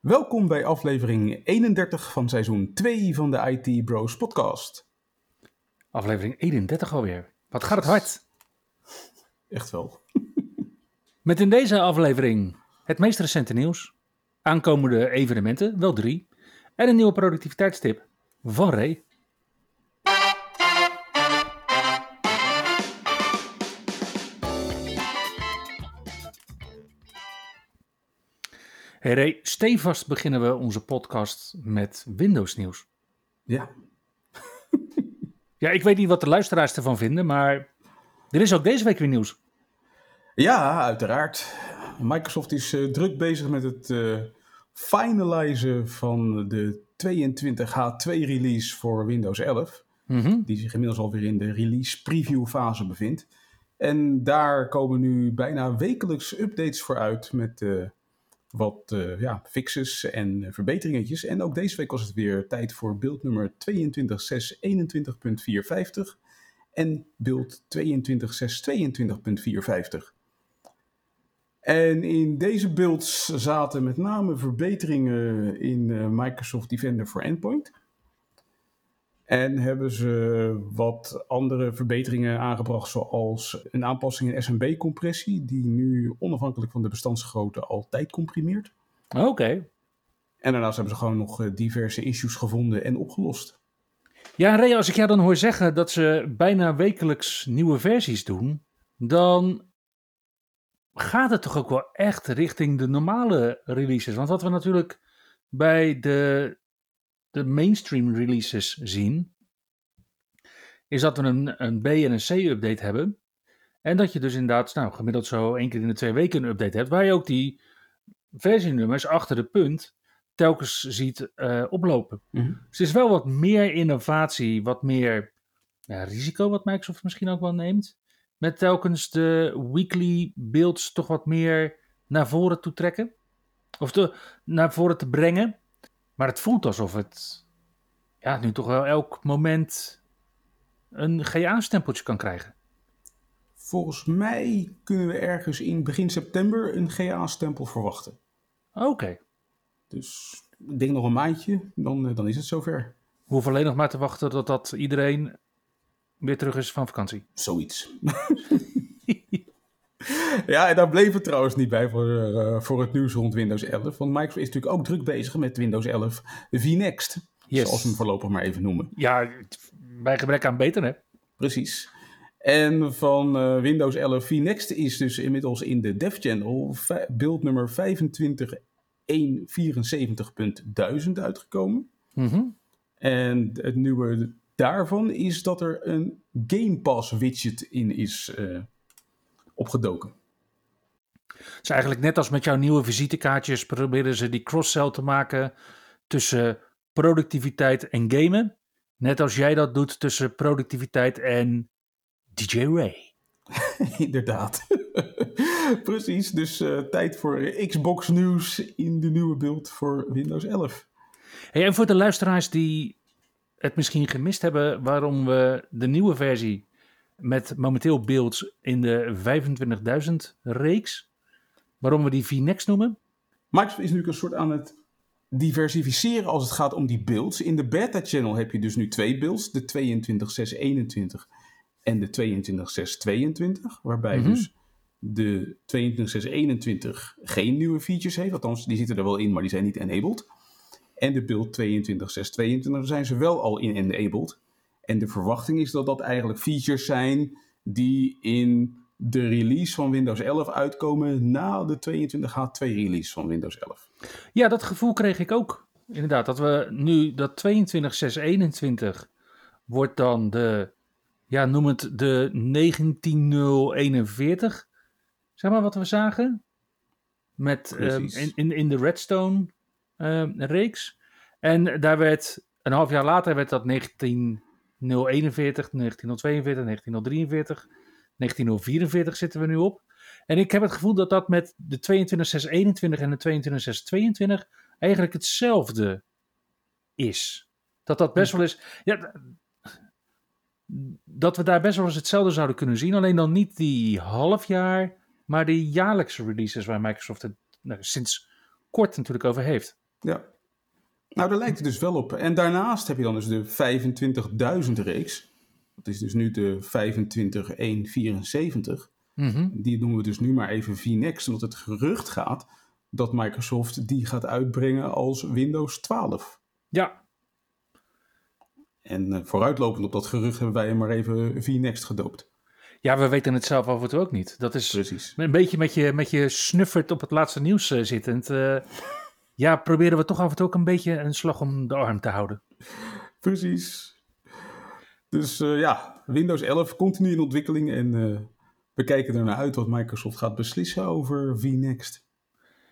Welkom bij aflevering 31 van seizoen 2 van de IT Bros podcast. Aflevering 31 alweer. Wat gaat het hard? Echt wel. Met in deze aflevering het meest recente nieuws, aankomende evenementen, wel drie, en een nieuwe productiviteitstip van Ray. Hey Ray, stevast beginnen we onze podcast met Windows nieuws. Ja. Ja, ik weet niet wat de luisteraars ervan vinden, maar er is ook deze week weer nieuws. Ja, uiteraard. Microsoft is eh, druk bezig met het eh finalizen van de 22H2 release voor Windows 11. Mhm. Die zich inmiddels alweer in de release preview fase bevindt. En daar komen nu bijna wekelijks updates voor uit met eh, wat eh, ja, fixes en eh, verbeteringetjes. En ook deze week was het weer tijd voor beeld nummer 22.621.450 en beeld 22.622.450. En in deze builds zaten met name verbeteringen in eh, Microsoft Defender for Endpoint. En hebben ze wat andere verbeteringen aangebracht, zoals een aanpassing in SMB-compressie, die nu onafhankelijk van de bestandsgrootte altijd comprimeert. Oké. En daarnaast hebben ze gewoon nog eh, diverse issues gevonden en opgelost. Ja, Ray, als ik jou dan hoor zeggen dat ze bijna wekelijks nieuwe versies doen, dan gaat het toch ook wel echt richting de normale releases. Want wat we natuurlijk bij de, de mainstream releases zien, is dat we een, een B- en een C-update hebben. En dat je dus inderdaad, nou, gemiddeld zo één keer in de twee weken een update hebt, waar je ook die versienummers achter de punt telkens ziet eh, oplopen. Dus het is wel wat meer innovatie, wat meer ja, risico wat Microsoft misschien ook wel neemt. Met telkens de weekly builds toch wat meer naar voren toe trekken. Of te, naar voren te brengen. Maar het voelt alsof het ja, nu toch wel elk moment een GA-stempeltje kan krijgen. Volgens mij kunnen we ergens in begin september een GA-stempel verwachten. Oké. Dus ik denk nog een maandje, dan, eh, dan is het zover. We hoeven alleen nog maar te wachten tot dat iedereen weer terug is van vakantie. Zoiets. ja, en daar bleef het trouwens niet bij voor, eh, voor het nieuws rond Windows 11. Want Microsoft is natuurlijk ook druk bezig met Windows 11 VNext. Yes. Zoals we hem voorlopig maar even noemen. Ja, bij gebrek aan beter, hè? Precies. En van eh, Windows 11 VNext is dus inmiddels in de dev channel beeld nummer 25.174.1000 uitgekomen. Mhm. En het nieuwe daarvan is dat er een Game Pass widget in is eh, opgedoken. Het is eigenlijk net als met jouw nieuwe visitekaartjes proberen ze die cross-sell te maken tussen productiviteit en gamen. Net als jij dat doet tussen productiviteit en DJ Ray. Inderdaad. Precies, dus eh, tijd voor Xbox nieuws in de nieuwe beeld voor Windows 11. Hey, en voor de luisteraars die het misschien gemist hebben waarom we de nieuwe versie met momenteel beelds in de 25.000 reeks, waarom we die VNext noemen. Microsoft is nu een soort aan het diversificeren als het gaat om die builds. In de beta channel heb je dus nu twee builds, de 22.621 en de 22.622, waarbij Mhm. dus de 22.621 geen nieuwe features heeft, althans die zitten er wel in, maar die zijn niet enabled. En de build 22.622 zijn ze wel al in enabled. En de verwachting is dat dat eigenlijk features zijn die in de release van Windows 11 uitkomen na de 22H2 release van Windows 11. Ja, dat gevoel kreeg ik ook. Inderdaad, dat we nu dat 22.621 wordt dan de, ja, noem het de 19.041. Zeg maar wat we zagen. Met, ehm, in, in, in de Redstone ehm, reeks. En daar werd Een half jaar later werd dat 19041, 1942, 1943, 19044 zitten we nu op. En ik heb het gevoel dat dat met de 22621 en de 22622 eigenlijk hetzelfde is. Dat dat best wel eens. Ja, dat we daar best wel eens hetzelfde zouden kunnen zien. Alleen dan niet die halfjaar, maar die jaarlijkse releases waar Microsoft het nou, sinds kort natuurlijk over heeft. Ja. Nou, daar lijkt het dus wel op. En daarnaast heb je dan dus de 25.000 reeks. Dat is dus nu de 25174. Mhm. Die noemen we dus nu maar even VNext, omdat het gerucht gaat dat Microsoft die gaat uitbrengen als Windows 12. Ja, En eh, vooruitlopend op dat gerucht hebben wij hem maar even VNext gedoopt. ja, we weten het zelf en toe ook niet. Dat is Precies. een beetje met je, met je snuffert op het laatste nieuws eh, zittend. eh, ja, proberen we toch af en toe ook een beetje een slag om de arm te houden. Precies. Dus eh, ja, Windows 11 continu in ontwikkeling en eh, we kijken er naar uit wat Microsoft gaat beslissen over VNext.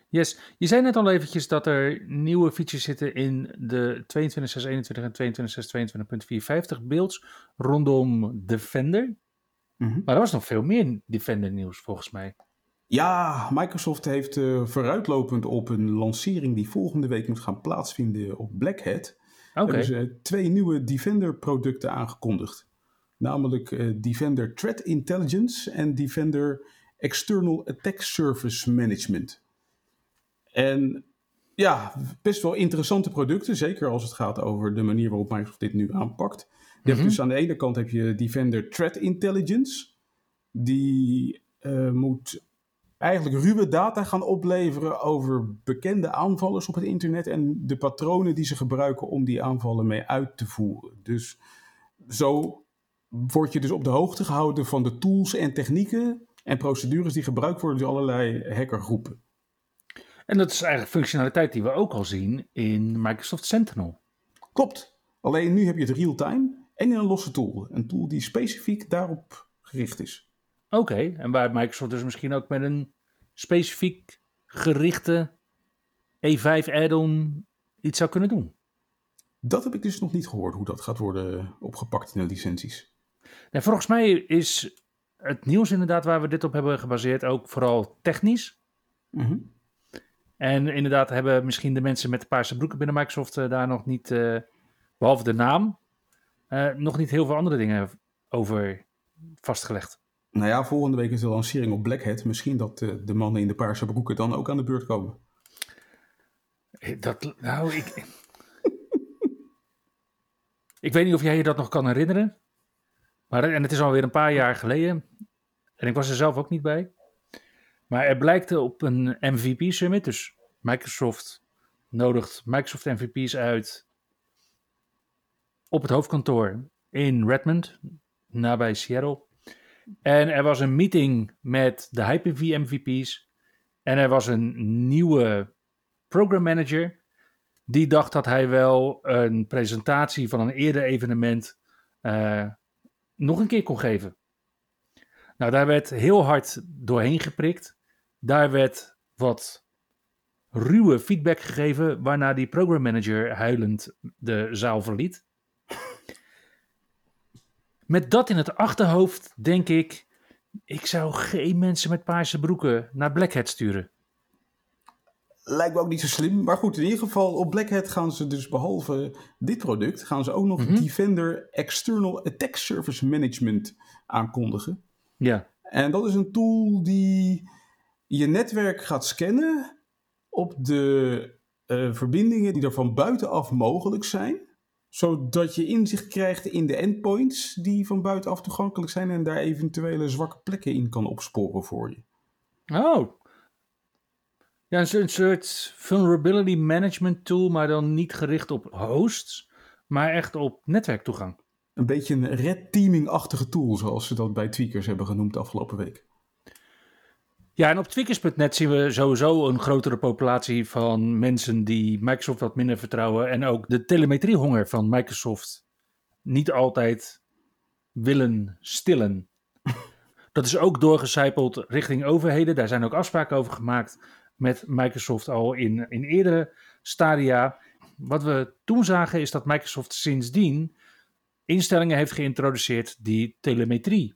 Yes, je zei net al eventjes dat er nieuwe features zitten in de 22.621 en 22.622.450 beelds rondom Defender. Mhm. Maar er was nog veel meer Defender nieuws volgens mij. Ja, Microsoft heeft eh, vooruitlopend op een lancering die volgende week moet gaan plaatsvinden op Black Hat, Oké, hebben ze twee nieuwe Defender producten aangekondigd. Namelijk eh, Defender Threat Intelligence en Defender External Attack Surface Management. En ja, best wel interessante producten, zeker als het gaat over de manier waarop Microsoft dit nu aanpakt. Je hebt Mhm. dus aan de ene kant heb je Defender Threat Intelligence. Die eh, moet eigenlijk ruwe data gaan opleveren over bekende aanvallers op het internet en de patronen die ze gebruiken om die aanvallen mee uit te voeren. Dus zo word je dus op de hoogte gehouden van de tools en technieken en procedures die gebruikt worden door allerlei hackergroepen. en dat is eigenlijk functionaliteit die we ook al zien in Microsoft Sentinel. Klopt. Alleen nu heb je het real-time en in een losse tool. Een tool die specifiek daarop gericht is. Oké, en waar Microsoft dus misschien ook met een specifiek gerichte E5 add-on iets zou kunnen doen. Dat heb ik dus nog niet gehoord hoe dat gaat worden opgepakt in de licenties. En volgens mij is het nieuws inderdaad waar we dit op hebben gebaseerd ook vooral technisch. Mhm. En inderdaad hebben misschien de mensen met de paarse broeken binnen Microsoft eh, daar nog niet, eh, behalve de naam, eh, nog niet heel veel andere dingen over vastgelegd. Nou ja, volgende week is de lancering op Black Hat. Misschien dat eh, de mannen in de paarse broeken dan ook aan de beurt komen. Eh, Dat, nou, ik... ik weet niet of jij je dat nog kan herinneren. Maar, en het is alweer een paar jaar geleden. En ik was er zelf ook niet bij. Maar er blijkt op een MVP Summit, dus Microsoft nodigt Microsoft MVP's uit op het hoofdkantoor in Redmond, nabij Seattle. En er was een meeting met de Hyper-V MVP's. En er was een nieuwe program manager. Die dacht dat hij wel een presentatie van een eerder evenement eh, nog een keer kon geven. Nou, daar werd heel hard doorheen geprikt. Daar werd wat ruwe feedback gegeven, waarna die program manager huilend de zaal verliet. Met dat in het achterhoofd denk ik, ik zou geen mensen met paarse broeken naar Black Hat sturen. Lijkt me ook niet zo slim. Maar goed, in ieder geval op Black Hat gaan ze dus behalve dit product... gaan ze ook nog Mhm. Defender External Attack Surface Management aankondigen. Ja, En dat is een tool die je netwerk gaat scannen op de eh, verbindingen die er van buitenaf mogelijk zijn. Zodat je inzicht krijgt in de endpoints die van buitenaf toegankelijk zijn en daar eventuele zwakke plekken in kan opsporen voor je. Oh. Ja, een soort- vulnerability management tool, maar dan niet gericht op hosts, maar echt op netwerktoegang. Een beetje een red teaming-achtige tool, zoals ze dat bij Tweakers hebben genoemd afgelopen week. Ja, en op tweakers.net zien we sowieso een grotere populatie van mensen die Microsoft wat minder vertrouwen en ook de telemetriehonger van Microsoft niet altijd willen stillen. Dat is ook doorgecijpeld richting overheden. Daar zijn ook afspraken over gemaakt met Microsoft al in, in eerdere stadia. wat we toen zagen is dat Microsoft sindsdien instellingen heeft geïntroduceerd die telemetrie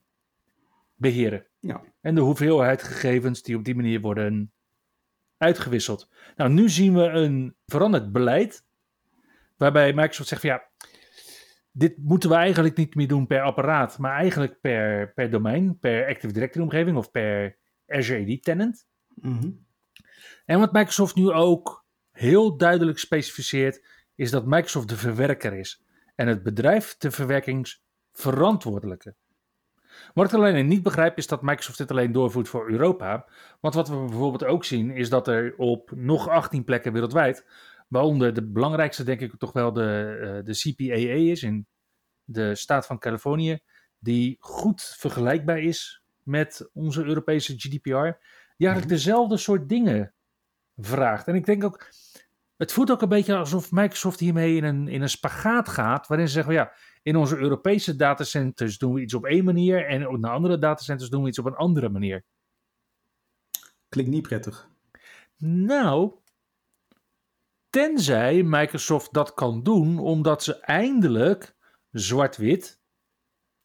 beheren. Ja. En de hoeveelheid gegevens die op die manier worden uitgewisseld. Nou, nu zien we een veranderd beleid. Waarbij Microsoft zegt van ja, dit moeten we eigenlijk niet meer doen per apparaat, maar eigenlijk per, per domein, per Active Directory omgeving of per Azure AD tenant. Mhm. En wat Microsoft nu ook heel duidelijk specificeert, is dat Microsoft de verwerker is en het bedrijf de verwerkingsverantwoordelijke. Wat ik alleen niet begrijp is dat Microsoft dit alleen doorvoert voor Europa. Want wat we bijvoorbeeld ook zien is dat er op nog 18 plekken wereldwijd, waaronder de belangrijkste denk ik toch wel de, eh, de CPAA is in de staat van Californië, die goed vergelijkbaar is met onze Europese GDPR, die eigenlijk Mhm. dezelfde soort dingen vraagt. En ik denk ook, het voelt ook een beetje alsof Microsoft hiermee in een, in een spagaat gaat, waarin ze zeggen, ja, in onze Europese datacenters doen we iets op één manier en op de andere datacenters doen we iets op een andere manier. Klinkt niet prettig. Nou, tenzij Microsoft dat kan doen, omdat ze eindelijk zwart-wit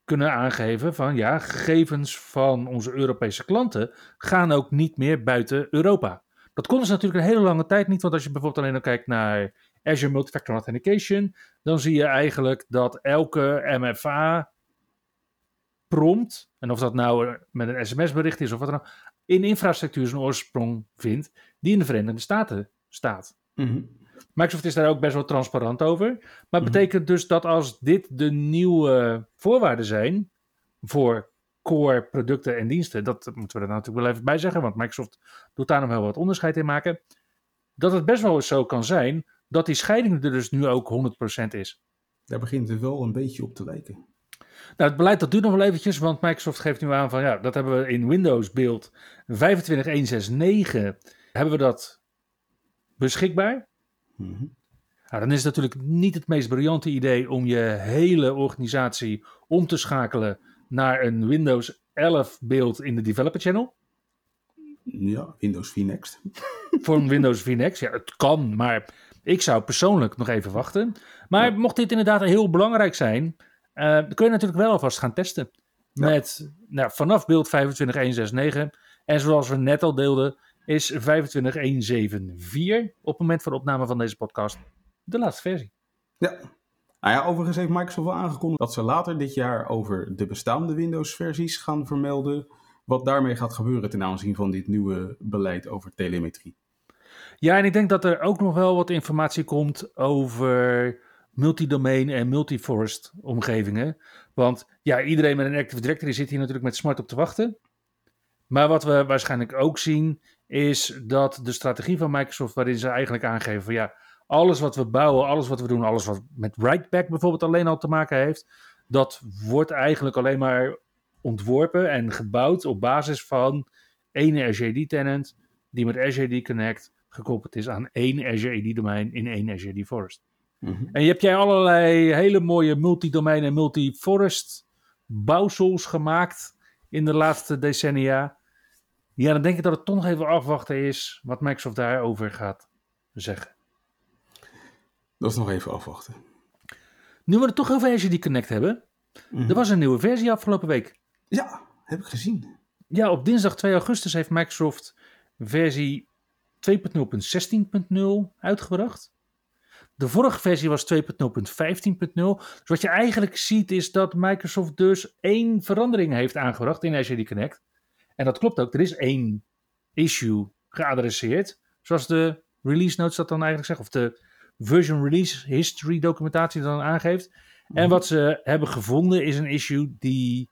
kunnen aangeven van ja, gegevens van onze Europese klanten gaan ook niet meer buiten Europa. Dat konden ze natuurlijk een hele lange tijd niet, want als je bijvoorbeeld alleen al kijkt naar Azure Multifactor Authentication, dan zie je eigenlijk dat elke MFA prompt, en of dat nou met een sms-bericht is of wat dan ook, in infrastructuur zijn oorsprong vindt, die in de Verenigde Staten staat. Mhm. Microsoft is daar ook best wel transparant over. Maar Mhm. betekent dus dat als dit de nieuwe voorwaarden zijn voor core producten en diensten, dat moeten we er natuurlijk wel even bij zeggen, want Microsoft doet daar nog wel wat onderscheid in maken, dat het best wel eens zo kan zijn dat die scheiding er dus nu ook 100% is. Daar begint het wel een beetje op te lijken. Nou, het beleid dat duurt nog wel eventjes, want Microsoft geeft nu aan van ja, dat hebben we in Windows beeld 25169 hebben we dat beschikbaar. Mhm. Nou, dan is het natuurlijk niet het meest briljante idee om je hele organisatie om te schakelen naar een Windows 11 beeld in de Developer Channel. Ja, Windows 4 Next. Voor een Windows 4 Next. Ja, het kan, maar ik zou persoonlijk nog even wachten. Maar Ja. mocht dit inderdaad heel belangrijk zijn, eh, dan kun je natuurlijk wel alvast gaan testen. Ja. Met nou, vanaf beeld 25169. En zoals we net al deelden, is 25174 op het moment van de opname van deze podcast de laatste versie. Ja. Nou ja, overigens heeft Microsoft wel aangekondigd dat ze later dit jaar over de bestaande Windows-versies gaan vermelden. Wat daarmee gaat gebeuren ten aanzien van dit nieuwe beleid over telemetrie. Ja, en ik denk dat er ook nog wel wat informatie komt over multidomain en multiforest omgevingen. Want ja, iedereen met een Active Directory zit hier natuurlijk met smart op te wachten. Maar wat we waarschijnlijk ook zien, is dat de strategie van Microsoft, waarin ze eigenlijk aangeven van ja, alles wat we bouwen, alles wat we doen, alles wat met write-back bijvoorbeeld alleen al te maken heeft, dat wordt eigenlijk alleen maar ontworpen en gebouwd op basis van één Azure tenant die met Azure Connect gekoppeld is aan één Azure domein in één Azure Forest. Mhm. En je hebt jij allerlei hele mooie multidomein en multiforest bouwsels gemaakt in de laatste decennia. Ja, dan denk ik dat het toch nog even afwachten is wat Microsoft daarover gaat zeggen. Dat is nog even afwachten. Nu we het toch over Azure Connect hebben. Mhm. Er was een nieuwe versie afgelopen week. Ja, heb ik gezien. Ja, op dinsdag 2 augustus heeft Microsoft versie 2.0.16.0 uitgebracht. De vorige versie was 2.0.15.0. Dus wat je eigenlijk ziet is dat Microsoft dus één verandering heeft aangebracht in Azure Connect. En dat klopt ook, er is één issue geadresseerd. Zoals de release notes dat dan eigenlijk zeggen, of de version release history documentatie dan aangeeft. En wat ze hebben gevonden is een issue die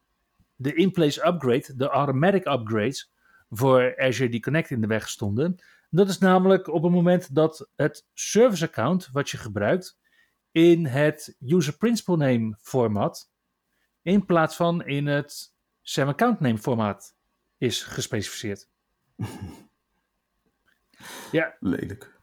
de in-place upgrade, de automatic upgrades voor Azure Connect in de weg stonden. Dat is namelijk op het moment dat het service account wat je gebruikt in het user principal name format in plaats van in het SAM account name formaat is gespecificeerd. ja, Lelijk.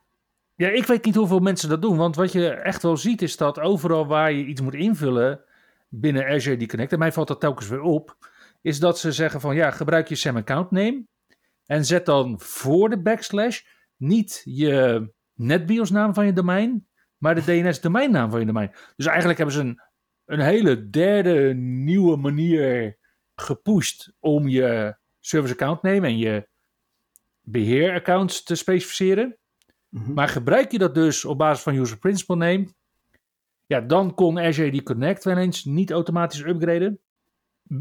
ja, ik weet niet hoeveel mensen dat doen, want wat je echt wel ziet is dat overal waar je iets moet invullen binnen Azure Connect, en mij valt dat telkens weer op, is dat ze zeggen van ja, gebruik je SAM account name en zet dan voor de backslash niet je NetBIOS naam van je domein, maar de DNS-domeinnaam van je domein. Dus eigenlijk hebben ze een, een hele derde nieuwe manier gepusht om je service account name en je beheeraccounts te specificeren. Mhm. Maar gebruik je dat dus op basis van user principal name, ja, dan kon Azure die Connect wel eens niet automatisch upgraden.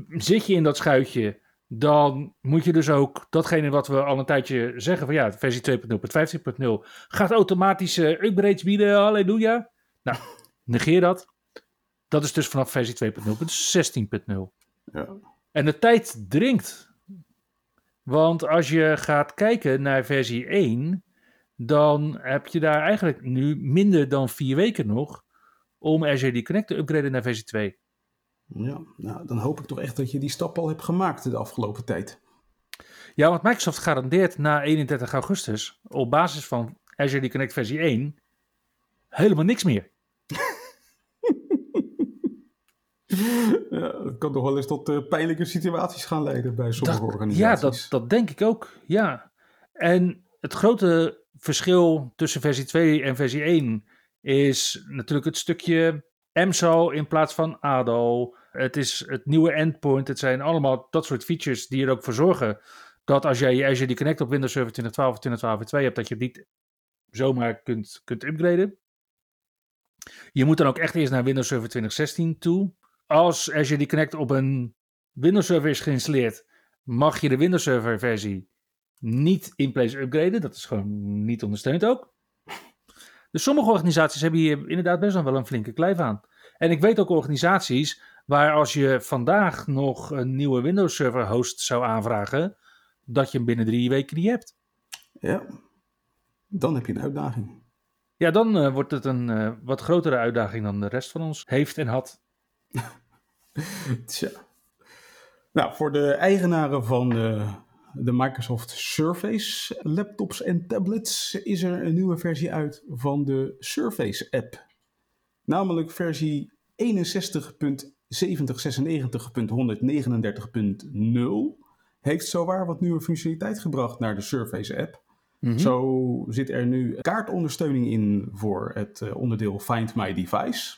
Zit je in dat schuitje, dan moet je dus ook datgene wat we al een tijdje zeggen van ja, versie 2.0.15.0 gaat automatische upgrades bieden, halleluja. Nou, negeer dat. Dat is dus vanaf versie 2.0.16.0. Ja. En de tijd dringt. Want als je gaat kijken naar versie 1, dan heb je daar eigenlijk nu minder dan vier weken nog om Azure Connect te upgraden naar versie 2. Ja, nou, dan hoop ik toch echt dat je die stap al hebt gemaakt de afgelopen tijd. Ja, want Microsoft garandeert na 31 augustus op basis van Azure Connect versie 1 helemaal niks meer. Ja, dat kan toch wel eens tot eh, pijnlijke situaties gaan leiden bij sommige Dat- ja, organisaties. dat, dat denk ik ook. Ja. En het grote verschil tussen versie 2 en versie 1 is natuurlijk het stukje MSO in plaats van ADO. Het is het nieuwe endpoint. Het zijn allemaal dat soort features die er ook voor zorgen dat als jij je Azure Connect op Windows Server 2012 of 2012 2 hebt, dat je het niet zomaar kunt, kunt upgraden. Je moet dan ook echt eerst naar Windows Server 2016 toe. Als Azure Connect op een Windows Server is geïnstalleerd, mag je de Windows Server versie niet in place upgraden. Dat is gewoon niet ondersteund ook. Dus sommige organisaties hebben hier inderdaad best wel een flinke kleif aan. En ik weet ook organisaties waar als je vandaag nog een nieuwe Windows Server host zou aanvragen, dat je hem binnen drie weken niet hebt. Ja, dan heb je een uitdaging. Ja, dan eh, wordt het een eh, wat grotere uitdaging dan de rest van ons heeft en had. Tja. Nou, voor de eigenaren van de, de Microsoft Surface laptops en tablets is er een nieuwe versie uit van de Surface app. Namelijk versie 61.7096.139.0 heeft zowaar wat nieuwe functionaliteit gebracht naar de Surface app. Mhm. Zo zit er nu kaartondersteuning in voor het eh, onderdeel Find My Device.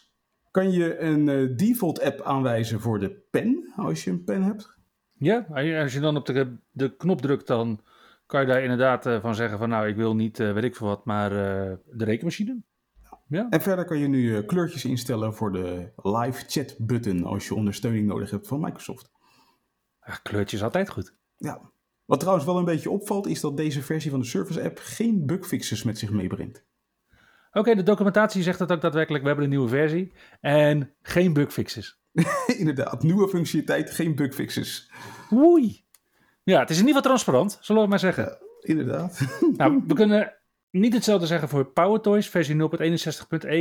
Kan je een eh, default app aanwijzen voor de pen, als je een pen hebt? Ja, als je dan op de, de knop drukt, dan kan je daar inderdaad eh, van zeggen van nou, ik wil niet, eh, weet ik veel wat, maar eh, de rekenmachine. Ja, En verder kan je nu kleurtjes instellen voor de live chat button als je ondersteuning nodig hebt van Microsoft. Ja, kleurtje is altijd goed. Ja. Wat trouwens wel een beetje opvalt, is dat deze versie van de Surface app geen bugfixes met zich meebrengt. Oké, de documentatie zegt dat ook daadwerkelijk. We hebben een nieuwe versie en geen bugfixes. Inderdaad, nieuwe functionaliteit, geen bugfixes. Oei. Ja, het is in ieder geval transparant, zullen we maar zeggen. Inderdaad. Nou, we kunnen niet hetzelfde zeggen voor PowerToys versie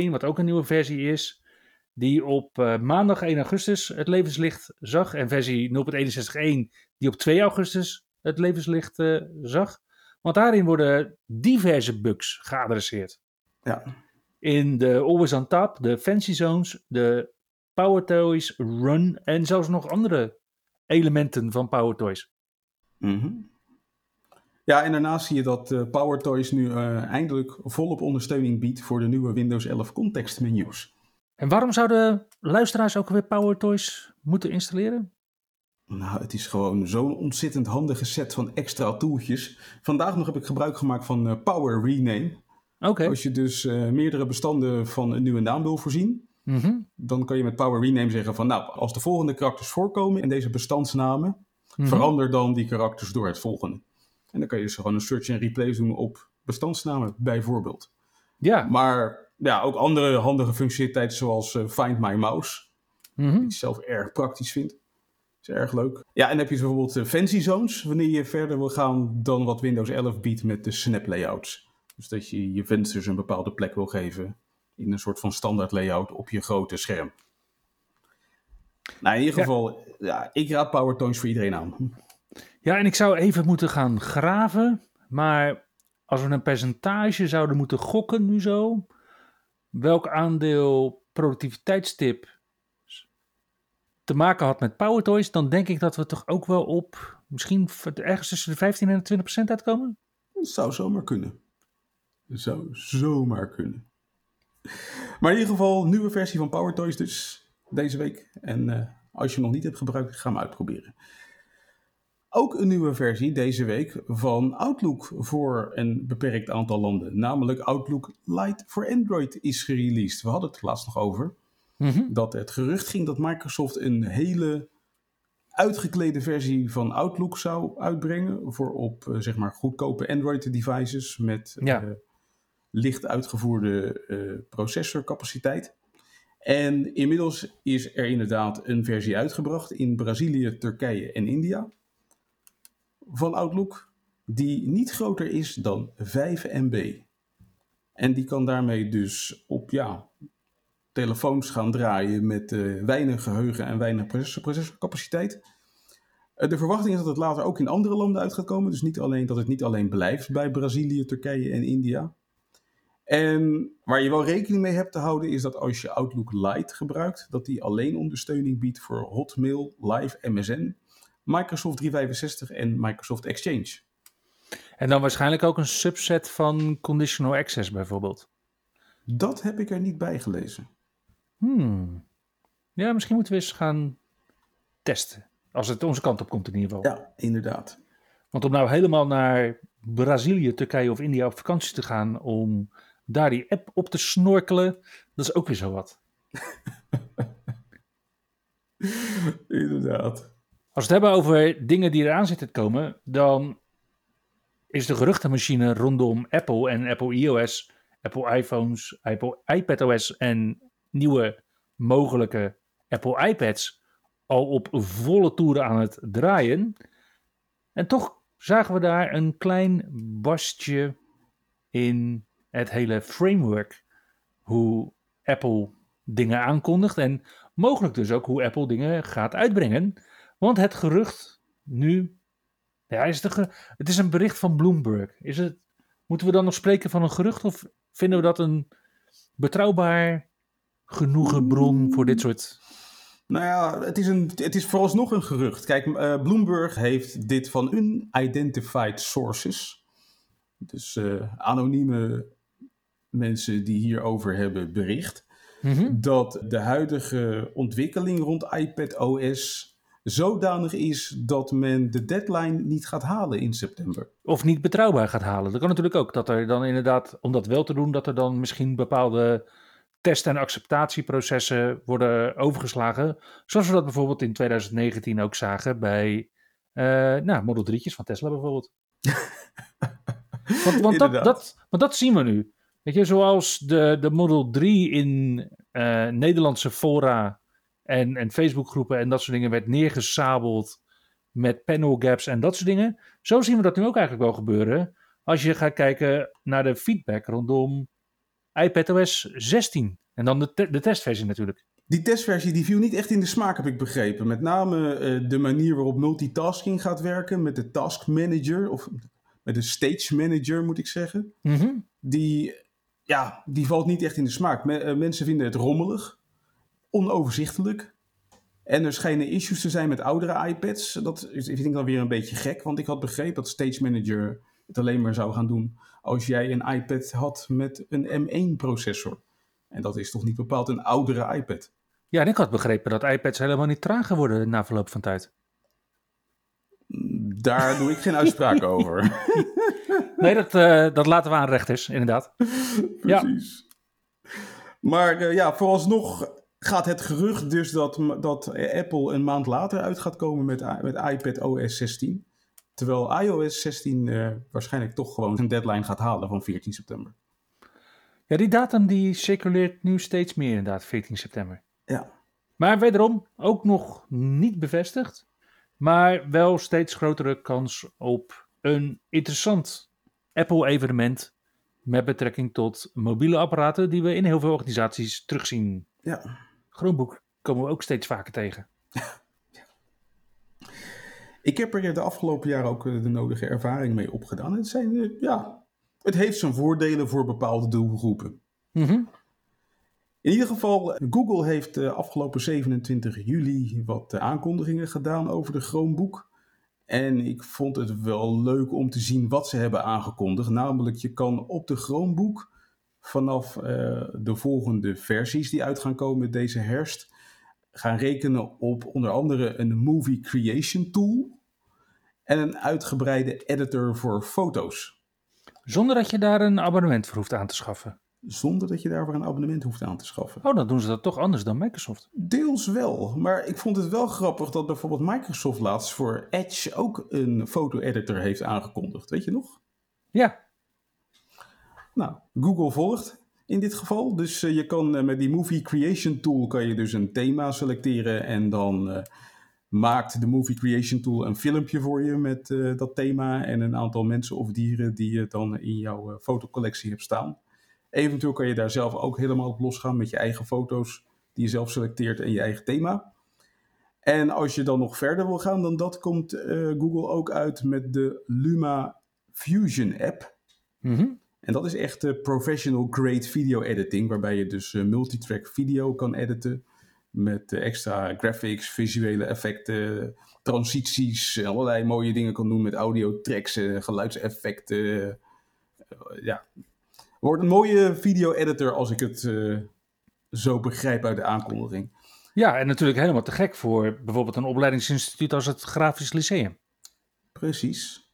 0.61.1, wat ook een nieuwe versie is. Die op eh, maandag 1 augustus het levenslicht zag. En versie 0.61.1 die op 2 augustus het levenslicht eh, zag. Want daarin worden diverse bugs geadresseerd. Ja. In de Always on Top, de Fancy Zones, de PowerToys Run en zelfs nog andere elementen van PowerToys. Mhm. Ja, en daarnaast zie je dat eh, PowerToys nu eh, eindelijk volop ondersteuning biedt voor de nieuwe Windows 11 contextmenus. En waarom zouden luisteraars ook weer PowerToys moeten installeren? Nou, het is gewoon zo'n ontzettend handige set van extra tooltjes. Vandaag nog heb ik gebruik gemaakt van eh, Power Rename. Oké. Als je dus meerdere bestanden van een nieuwe naam wil voorzien, Mhm. dan kan je met Power Rename zeggen van nou, als de volgende karakters voorkomen in deze bestandsnamen, Mhm. verander dan die karakters door het volgende. En dan kan je dus gewoon een search en replace doen op bestandsnamen bijvoorbeeld. Ja. Maar ja, ook andere handige functionaliteiten zoals eh, Find My Mouse, Mhm. die ik zelf erg praktisch vind. Is erg leuk. Ja, en heb je bijvoorbeeld eh, fancy zones, wanneer je verder wil gaan dan wat Windows 11 biedt met de snap layouts. Dus dat je je vensters een bepaalde plek wil geven in een soort van standaard layout op je grote scherm. Nou, in ieder geval, ja, ik raad PowerToys voor iedereen aan. Ja, en ik zou even moeten gaan graven. Maar als we een percentage zouden moeten gokken nu zo. Welk aandeel productiviteitstip te maken had met PowerToys. Dan denk ik dat we toch ook wel op misschien ergens tussen de 15 en de 20 procent uitkomen. Dat zou zomaar kunnen. Dat zou zomaar kunnen. Maar in ieder geval, nieuwe versie van PowerToys dus deze week. En uh, als je hem nog niet hebt gebruikt, ga hem uitproberen. Ook een nieuwe versie deze week van Outlook voor een beperkt aantal landen. Namelijk Outlook Lite voor Android is gereleased. We hadden het er laatst nog over. Dat het gerucht ging dat Microsoft een hele uitgeklede versie van Outlook zou uitbrengen. Voor op uh, zeg maar goedkope Android devices met Ja. uh, licht uitgevoerde uh, processorcapaciteit. En inmiddels is er inderdaad een versie uitgebracht in Brazilië, Turkije en India van Outlook, die niet groter is dan 5 MB. En die kan daarmee dus op ja, telefoons gaan draaien met uh, weinig geheugen en weinig processor processorcapaciteit. Uh, de verwachting is dat het later ook in andere landen uit gaat komen. Dus niet alleen, dat het niet alleen blijft bij Brazilië, Turkije en India. En waar je wel rekening mee hebt te houden is dat als je Outlook Lite gebruikt, dat die alleen ondersteuning biedt voor Hotmail, Live, MSN, Microsoft 365 en Microsoft Exchange. En dan waarschijnlijk ook een subset van conditional access bijvoorbeeld. Dat heb ik er niet bij gelezen. Hmm. Ja, misschien moeten we eens gaan testen. Als het onze kant op komt in ieder geval. Ja, inderdaad. Want om nou helemaal naar Brazilië, Turkije of India op vakantie te gaan om daar die app op te snorkelen, dat is ook weer zo wat. inderdaad. Als we het hebben over dingen die eraan zitten te komen, dan is de geruchtenmachine rondom Apple en Apple iOS, Apple iPhones, Apple iPadOS en nieuwe mogelijke Apple iPads al op volle toeren aan het draaien. En toch zagen we daar een klein barstje in het hele framework. Hoe Apple dingen aankondigt en mogelijk dus ook hoe Apple dingen gaat uitbrengen. Want het gerucht nu. Ja, is het, het is een bericht van Bloomberg. Is het, moeten we dan nog spreken van een gerucht of vinden we dat een betrouwbaar genoegen bron voor dit soort nou ja, het is, een, het is vooralsnog een gerucht. Kijk, uh, Bloomberg heeft dit van unidentified sources. Dus uh, anonieme mensen die hierover hebben bericht. Mhm. Dat de huidige ontwikkeling rond iPad OS zodanig is dat men de deadline niet gaat halen in september. Of niet betrouwbaar gaat halen. Dat kan natuurlijk ook. Dat er dan inderdaad, om dat wel te doen, dat er dan misschien bepaalde test- en acceptatieprocessen worden overgeslagen. Zoals we dat bijvoorbeeld in 2019 ook zagen bij uh, nou, Model 3'tjes van Tesla bijvoorbeeld. want, want, dat, dat, want dat zien we nu. Weet je, zoals de, de Model 3 in uh, Nederlandse fora en, en Facebookgroepen en dat soort dingen werd neergesabeld met panel gaps en dat soort dingen. Zo zien we dat nu ook eigenlijk wel gebeuren. Als je gaat kijken naar de feedback rondom iPadOS 16. En dan de, te de testversie natuurlijk. Die testversie die viel niet echt in de smaak, heb ik begrepen. Met name uh, de manier waarop multitasking gaat werken met de task manager, of met de stage manager moet ik zeggen. Mm -hmm. Die, ja, die valt niet echt in de smaak. Me uh, mensen vinden het rommelig, onoverzichtelijk. En er schijnen issues te zijn met oudere iPads. Dat is, vind ik dan weer een beetje gek, want ik had begrepen dat Stage Manager het alleen maar zou gaan doen als jij een iPad had met een M1-processor. En dat is toch niet bepaald een oudere iPad? Ja, en ik had begrepen dat iPads helemaal niet trager worden na verloop van tijd. Daar doe ik geen uitspraak over. Nee, dat, uh, dat laten we aan rechters, inderdaad. Precies. Ja. Maar uh, ja, vooralsnog gaat het gerucht dus dat, dat Apple een maand later uit gaat komen met, met iPad OS 16. Terwijl iOS 16 uh, waarschijnlijk toch gewoon een deadline gaat halen van 14 september. Ja, die datum die circuleert nu steeds meer inderdaad, 14 september. Ja. Maar wederom ook nog niet bevestigd. Maar wel steeds grotere kans op een interessant Apple-evenement met betrekking tot mobiele apparaten die we in heel veel organisaties terugzien. Ja. Chromebook komen we ook steeds vaker tegen. Ik heb er de afgelopen jaren ook de nodige ervaring mee opgedaan. Het, zijn, ja, het heeft zijn voordelen voor bepaalde doelgroepen. Mm -hmm. In ieder geval, Google heeft afgelopen 27 juli wat aankondigingen gedaan over de Chromebook. En ik vond het wel leuk om te zien wat ze hebben aangekondigd. Namelijk, je kan op de Chromebook vanaf de volgende versies die uit gaan komen deze herfst gaan rekenen op onder andere een movie creation tool en een uitgebreide editor voor foto's. Zonder dat je daar een abonnement voor hoeft aan te schaffen. Zonder dat je daarvoor een abonnement hoeft aan te schaffen. Oh, dan doen ze dat toch anders dan Microsoft. Deels wel, maar ik vond het wel grappig dat bijvoorbeeld Microsoft laatst voor Edge ook een foto-editor heeft aangekondigd. Weet je nog? Ja. Nou, Google volgt in dit geval. Dus eh, je kan eh, met die Movie Creation Tool kan je dus een thema selecteren en dan uh, maakt de Movie Creation Tool een filmpje voor je met dat thema en een aantal mensen of dieren die je dan in jouw fotocollectie hebt staan. Eventueel kan je daar zelf ook helemaal op losgaan met je eigen foto's die je zelf selecteert en je eigen thema. En als je dan nog verder wil gaan dan dat, komt Google ook uit met de Luma Fusion app. Mm en dat is echt uh, professional grade video editing, waarbij je dus uh, multitrack video kan editen. Met extra graphics, visuele effecten, transities, allerlei mooie dingen kan doen met audio tracks, geluidseffecten. ja, wordt een mooie video editor als ik het zo begrijp uit de aankondiging. Ja, en natuurlijk helemaal te gek voor bijvoorbeeld een opleidingsinstituut als het Grafisch Lyceum. Precies.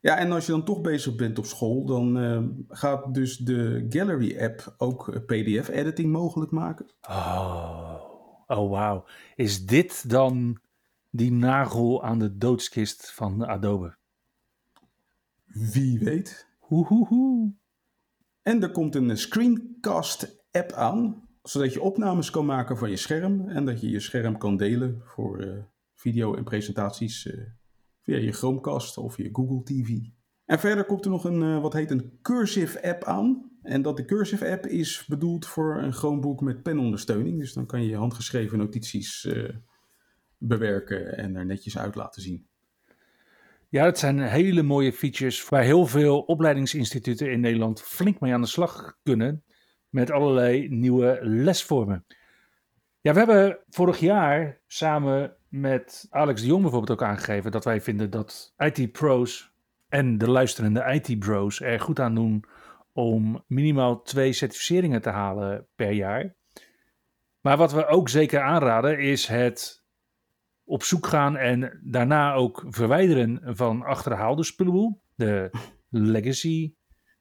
Ja, en als je dan toch bezig bent op school, dan uh, gaat dus de Gallery app ook PDF-editing mogelijk maken. Oh, oh wauw. Is dit dan die nagel aan de doodskist van Adobe? Wie weet. Hoehoehoe. En er komt een screencast-app aan, zodat je opnames kan maken van je scherm en dat je je scherm kan delen voor uh, video en presentaties. Uh, via je Chromecast of je Google TV. En verder komt er nog een, uh, wat heet een Cursive app aan. En dat de Cursive app is bedoeld voor een Chromebook met penondersteuning. Dus dan kan je handgeschreven notities bewerken en er netjes uit laten zien. Ja, dat zijn hele mooie features waar heel veel opleidingsinstituten in Nederland flink mee aan de slag kunnen. Met allerlei nieuwe lesvormen. Ja, we hebben vorig jaar samen met Alex de Jong bijvoorbeeld ook aangegeven dat wij vinden dat IT-pro's en de luisterende IT-bros er goed aan doen om minimaal twee certificeringen te halen per jaar. Maar wat we ook zeker aanraden is het op zoek gaan en daarna ook verwijderen van achterhaalde spullenboel, de legacy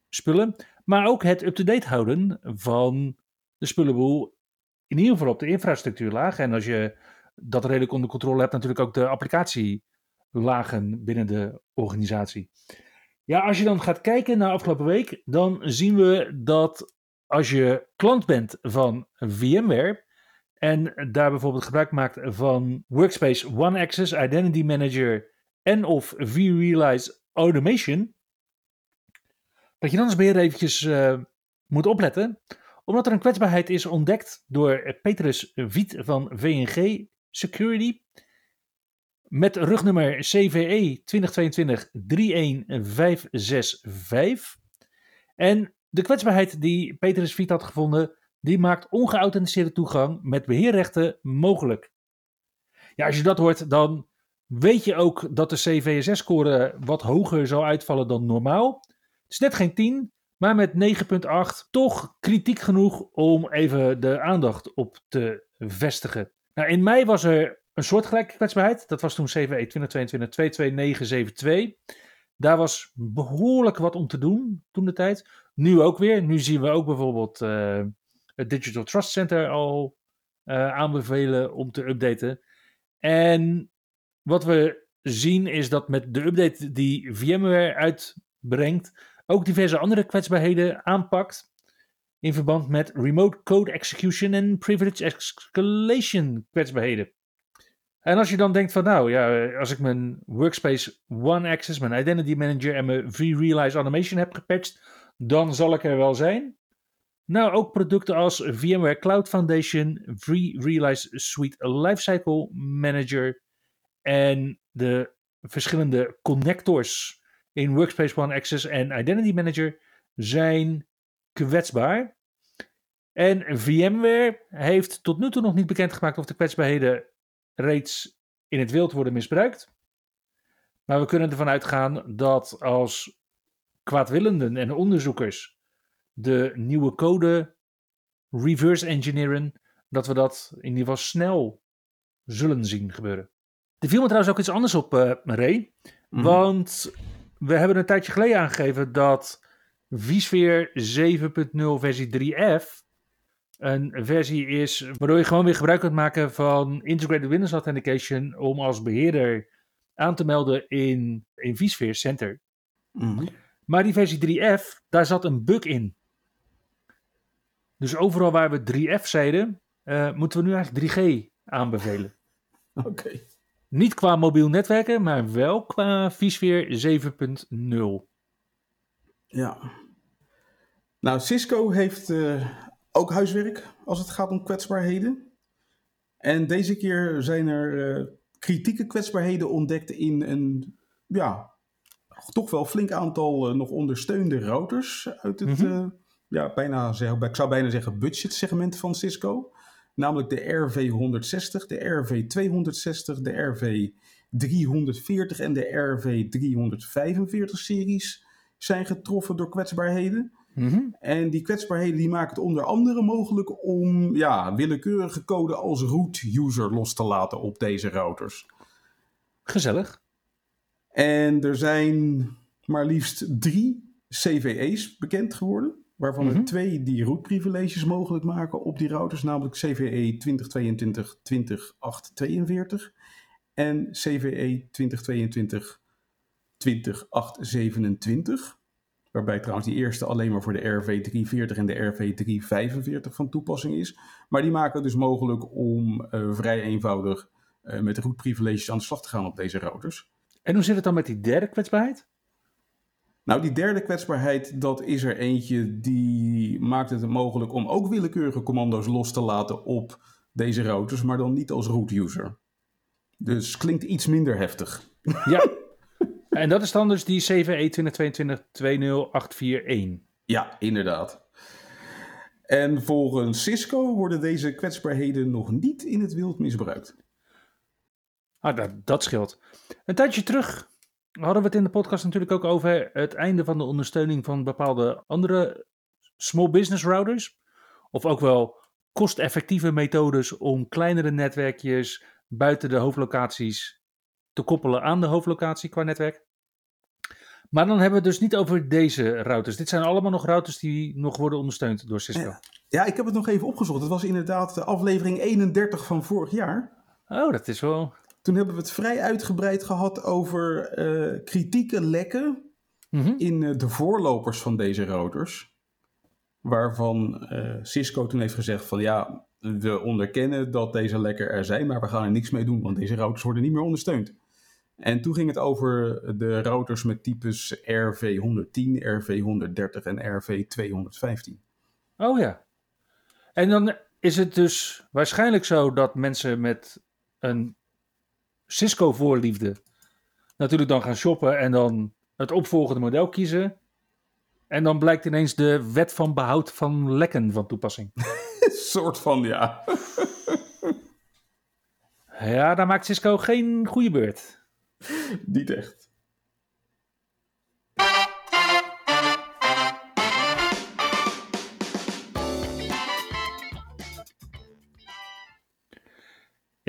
spullen, maar ook het up-to-date houden van de spullenboel in ieder geval op de infrastructuurlaag. En als je dat redelijk onder controle hebt, natuurlijk ook de applicatielagen binnen de organisatie. Ja, als je dan gaat kijken naar afgelopen week, dan zien we dat als je klant bent van VMware en daar bijvoorbeeld gebruik maakt van Workspace ONE Access, Identity Manager en of vRealize Automation, dat je dan eens weer eventjes uh, moet opletten, omdat er een kwetsbaarheid is ontdekt door Petrus Viet van VNG Security. Met rugnummer CVE 2022-31565. En de kwetsbaarheid die Petrus Viet had gevonden, die maakt ongeauthenticeerde toegang met beheerrechten mogelijk. Ja, als je dat hoort, dan weet je ook dat de CVSS-score wat hoger zou uitvallen dan normaal. Het is net geen 10, maar met 9,8 toch kritiek genoeg om even de aandacht op te vestigen. Nou, in mei was er een soortgelijke kwetsbaarheid. Dat was toen CVE 2022-22972. Daar was behoorlijk wat om te doen toen de tijd. Nu ook weer. Nu zien we ook bijvoorbeeld uh, het Digital Trust Center al uh, aanbevelen om te updaten. En wat we zien is dat met de update die VMware uitbrengt, ook diverse andere kwetsbaarheden aanpakt in verband met remote code execution en privilege escalation kwetsbaarheden. En als je dan denkt van nou ja, als ik mijn Workspace One Access, mijn Identity Manager en mijn vRealize Automation heb gepatcht, dan zal ik er wel zijn. Nou, ook producten als VMware Cloud Foundation, vRealize Suite Lifecycle Manager en de verschillende connectors in Workspace One Access en Identity Manager zijn kwetsbaar. En VMware heeft tot nu toe nog niet bekendgemaakt of de kwetsbaarheden reeds in het wild worden misbruikt. Maar we kunnen ervan uitgaan dat als kwaadwillenden en onderzoekers de nieuwe code reverse engineeren, dat we dat in ieder geval snel zullen zien gebeuren. Er viel me trouwens ook iets anders op, uh, Ray. Mhm. Want we hebben een tijdje geleden aangegeven dat vSphere 7.0 versie 3F een versie is waardoor je gewoon weer gebruik kunt maken van Integrated Windows Authentication om als beheerder aan te melden in, in vSphere Center. Mhm. Maar die versie 3F, daar zat een bug in. Dus overal waar we 3F zeiden, eh, moeten we nu eigenlijk 3G aanbevelen. Oké. Niet qua mobiel netwerken, maar wel qua vSphere 7.0. Ja. Nou, Cisco heeft eh, ook huiswerk als het gaat om kwetsbaarheden. En deze keer zijn er eh, kritieke kwetsbaarheden ontdekt in een, ja, toch wel flink aantal nog ondersteunde routers uit het, Mhm. Ja, bijna, ik zou bijna zeggen budgetsegment van Cisco. Namelijk de RV160, de RV260, de RV340 en de RV345 series zijn getroffen door kwetsbaarheden. Mhm. En die kwetsbaarheden die maken het onder andere mogelijk om ja, willekeurige code als root user los te laten op deze routers. Gezellig. En er zijn maar liefst drie CVE's bekend geworden. Waarvan Mhm. er twee die root privileges mogelijk maken op die routers. Namelijk E CVE 2022-20842 en E CVE 2022-20827. Waarbij trouwens die eerste alleen maar voor de RV340 en de RV345 van toepassing is. Maar die maken het dus mogelijk om eh, vrij eenvoudig eh, met root privileges aan de slag te gaan op deze routers. En hoe zit het dan met die derde kwetsbaarheid? Nou, die derde kwetsbaarheid, dat is er eentje die maakt het mogelijk om ook willekeurige commando's los te laten op deze routers, maar dan niet als root user. Dus klinkt iets minder heftig. Ja. en dat is dan dus die CVE 2022-20841. Ja, inderdaad. En volgens Cisco worden deze kwetsbaarheden nog niet in het wild misbruikt. Ah, dat, dat scheelt. Een tijdje terug hadden we het in de podcast natuurlijk ook over het einde van de ondersteuning van bepaalde andere small business routers. Of ook wel kosteffectieve methodes om kleinere netwerkjes buiten de hoofdlocaties te koppelen aan de hoofdlocatie qua netwerk. Maar dan hebben we het dus niet over deze routers. Dit zijn allemaal nog routers die nog worden ondersteund door Cisco. Ja. Ja, ik heb het nog even opgezocht. Het was inderdaad de aflevering 31 van vorig jaar. Oh, dat is wel. Toen hebben we het vrij uitgebreid gehad over eh, kritieke lekken Mhm. in eh, de voorlopers van deze routers. Waarvan eh, Cisco toen heeft gezegd van ja, we onderkennen dat deze lekken er zijn, maar we gaan er niks mee doen, want deze routers worden niet meer ondersteund. En toen ging het over de routers met types RV110, RV130 en RV215. Oh ja. En dan is het dus waarschijnlijk zo dat mensen met een Cisco-voorliefde natuurlijk dan gaan shoppen en dan het opvolgende model kiezen. En dan blijkt ineens de wet van behoud van lekken van toepassing. Soort van ja. Ja, daar maakt Cisco geen goede beurt. Niet echt.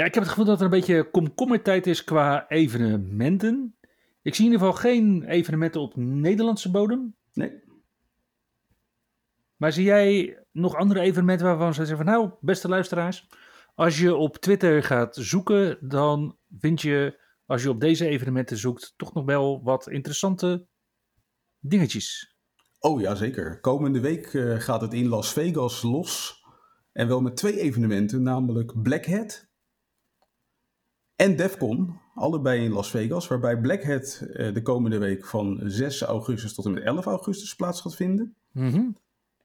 Ja, ik heb het gevoel dat er een beetje komkommertijd is qua evenementen. Ik zie in ieder geval geen evenementen op Nederlandse bodem. Nee. Maar zie jij nog andere evenementen waarvan ze zeggen van nou, beste luisteraars, als je op Twitter gaat zoeken, dan vind je, als je op deze evenementen zoekt, toch nog wel wat interessante dingetjes. Oh ja, zeker. Komende week eh, gaat het in Las Vegas los. En wel met twee evenementen, namelijk Black Hat en DEFCON. Allebei in Las Vegas, waarbij Black Hat eh, de komende week van 6 augustus tot en met 11 augustus plaats gaat vinden. Mhm.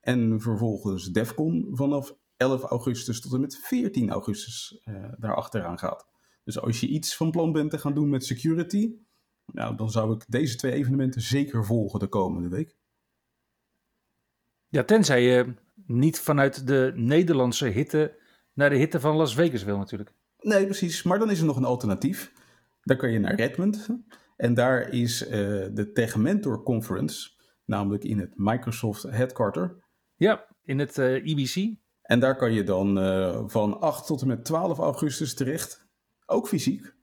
En vervolgens DEFCON vanaf 11 augustus tot en met 14 augustus eh daar achteraan gaat. Dus als je iets van plan bent te gaan doen met security, nou, dan zou ik deze twee evenementen zeker volgen de komende week. Ja, tenzij je niet vanuit de Nederlandse hitte naar de hitte van Las Vegas wil natuurlijk. Nee, precies. Maar dan is er nog een alternatief. Dan kan je naar Redmond. En daar is eh, de Tech Mentor Conference, namelijk in het Microsoft Headquarter. Ja, in het uh, eh, IBC. En daar kan je dan uh, van 8 tot en met 12 augustus terecht, ook fysiek,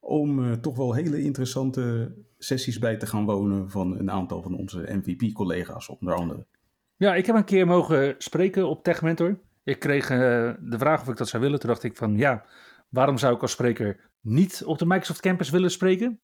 om toch wel hele interessante sessies bij te gaan wonen van een aantal van onze MVP-collega's, onder andere. Ja, ik heb een keer mogen spreken op Tech Mentor. Ik kreeg de vraag of ik dat zou willen. Toen dacht ik van ja, waarom zou ik als spreker niet op de Microsoft Campus willen spreken?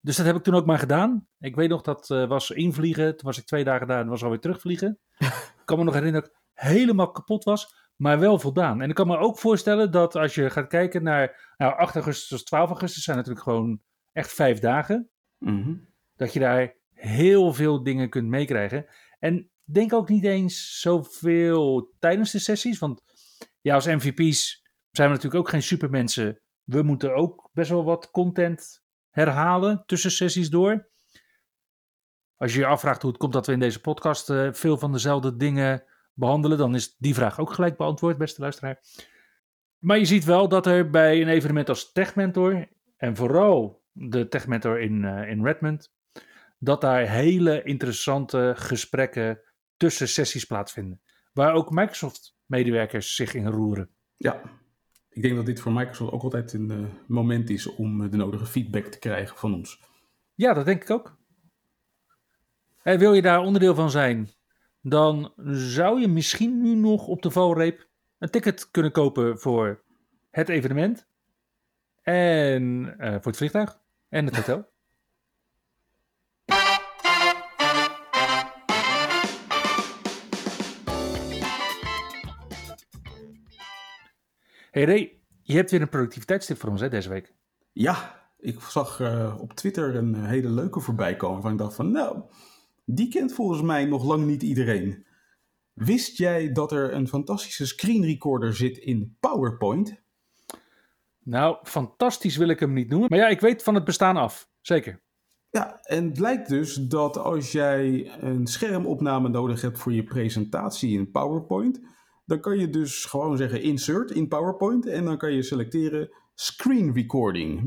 Dus dat heb ik toen ook maar gedaan. Ik weet nog, dat uh, was invliegen. Toen was ik twee dagen daar en was alweer terugvliegen. ik kan me nog herinneren dat ik helemaal kapot was, maar wel voldaan. En ik kan me ook voorstellen dat als je gaat kijken naar nou, 8 augustus tot 12 augustus zijn natuurlijk gewoon echt vijf dagen. Mhm. Dat je daar heel veel dingen kunt meekrijgen. En denk ook niet eens zoveel tijdens de sessies. Want ja, als MVP's zijn we natuurlijk ook geen supermensen. We moeten ook best wel wat content herhalen tussen sessies door. Als je je afvraagt hoe het komt dat we in deze podcast uh, veel van dezelfde dingen behandelen, dan is die vraag ook gelijk beantwoord, beste luisteraar. Maar je ziet wel dat er bij een evenement als Tech Mentor, en vooral de Tech Mentor in, uh, in Redmond, dat daar hele interessante gesprekken tussen sessies plaatsvinden. Waar ook Microsoft-medewerkers zich in roeren. Ja, ik denk dat dit voor Microsoft ook altijd een uh, moment is om uh, de nodige feedback te krijgen van ons. Ja, dat denk ik ook. En wil je daar onderdeel van zijn, dan zou je misschien nu nog op de valreep een ticket kunnen kopen voor het evenement. En uh, voor het vliegtuig en het hotel. Hey Ray, je hebt weer een productiviteitstip voor ons hè, deze week. Ja, ik zag uh, op Twitter een hele leuke voorbij komen. Van ik dacht van, nou, die kent volgens mij nog lang niet iedereen. Wist jij dat er een fantastische screen recorder zit in PowerPoint? Nou, fantastisch wil ik hem niet noemen. Maar ja, ik weet van het bestaan af. Zeker. Ja, en het blijkt dus dat als jij een schermopname nodig hebt voor je presentatie in PowerPoint, dan kan je dus gewoon zeggen insert in PowerPoint en dan kan je selecteren screen recording.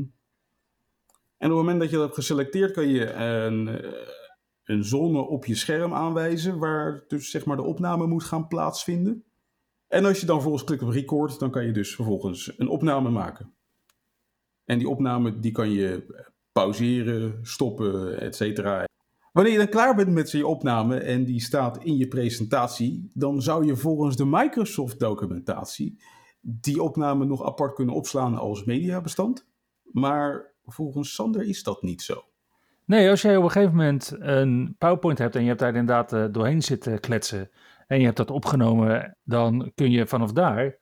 En op het moment dat je dat hebt geselecteerd, kan je een, eh, een zone op je scherm aanwijzen waar dus zeg maar de opname moet gaan plaatsvinden. En als je dan vervolgens klikt op record, dan kan je dus vervolgens een opname maken. En die opname die kan je pauzeren, stoppen, et cetera. Wanneer je dan klaar bent met je opname en die staat in je presentatie, dan zou je volgens de Microsoft documentatie die opname nog apart kunnen opslaan als mediabestand. Maar volgens Sander is dat niet zo. Nee, als jij op een gegeven moment een PowerPoint hebt en je hebt daar inderdaad uh, doorheen zitten kletsen en je hebt dat opgenomen, dan kun je vanaf daar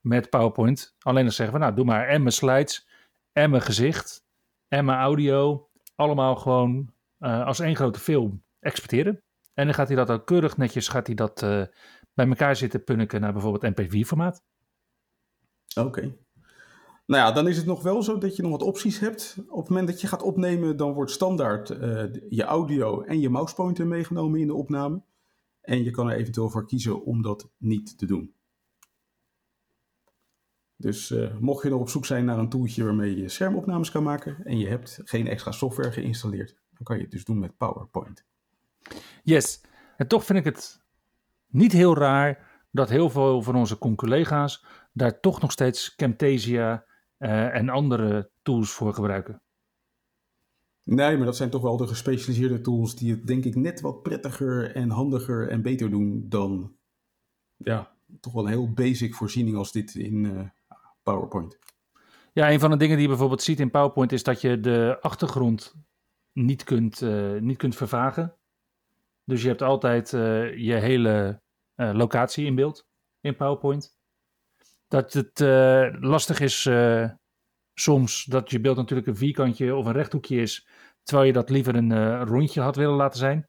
met PowerPoint alleen nog zeggen van nou, doe maar en mijn slides en mijn gezicht en mijn audio allemaal gewoon uh, als één grote film exporteren. En dan gaat hij dat ook keurig netjes gaat hij dat, uh, bij elkaar zitten punniken naar bijvoorbeeld MP4-formaat. Oké. Nou ja, dan is het nog wel zo dat je nog wat opties hebt. Op het moment dat je gaat opnemen, dan wordt standaard uh, je audio en je mousepointer meegenomen in de opname. En je kan er eventueel voor kiezen om dat niet te doen. Dus mocht je nog op zoek zijn naar een toeltje waarmee je schermopnames kan maken en je hebt geen extra software geïnstalleerd, dan kan je het dus doen met PowerPoint. Yes, en toch vind ik het niet heel raar dat heel veel van onze collega's daar toch nog steeds Camtasia uh, en andere tools voor gebruiken. Nee, maar dat zijn toch wel de gespecialiseerde tools die het denk ik net wat prettiger en handiger en beter doen dan ja, toch wel een heel basic voorziening als dit in uh, PowerPoint. Ja, een van de dingen die je bijvoorbeeld ziet in PowerPoint is dat je de achtergrond niet kunt, uh, niet kunt vervagen. Dus je hebt altijd uh, je hele uh, locatie in beeld in PowerPoint. Dat het lastig is soms dat je beeld natuurlijk een vierkantje of een rechthoekje is, terwijl je dat liever een rondje had willen laten zijn.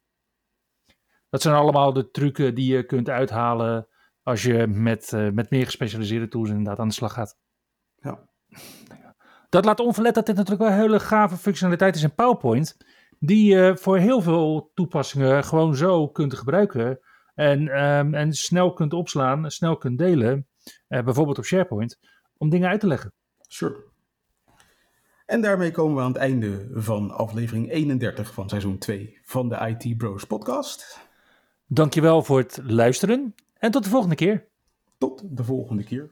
Dat zijn allemaal de trucken die je kunt uithalen als je met, met meer gespecialiseerde tools inderdaad aan de slag gaat. Ja. Dat laat onverlet dat dit natuurlijk wel een hele gave functionaliteit is in PowerPoint. Die je voor heel veel toepassingen gewoon zo kunt gebruiken. En, um, en snel kunt opslaan, snel kunt delen. Uh, bijvoorbeeld op SharePoint. Om dingen uit te leggen. Sure. En daarmee komen we aan het einde van aflevering 31 van seizoen 2 van de IT Bros podcast. Dankjewel voor het luisteren en tot de volgende keer. Tot de volgende keer.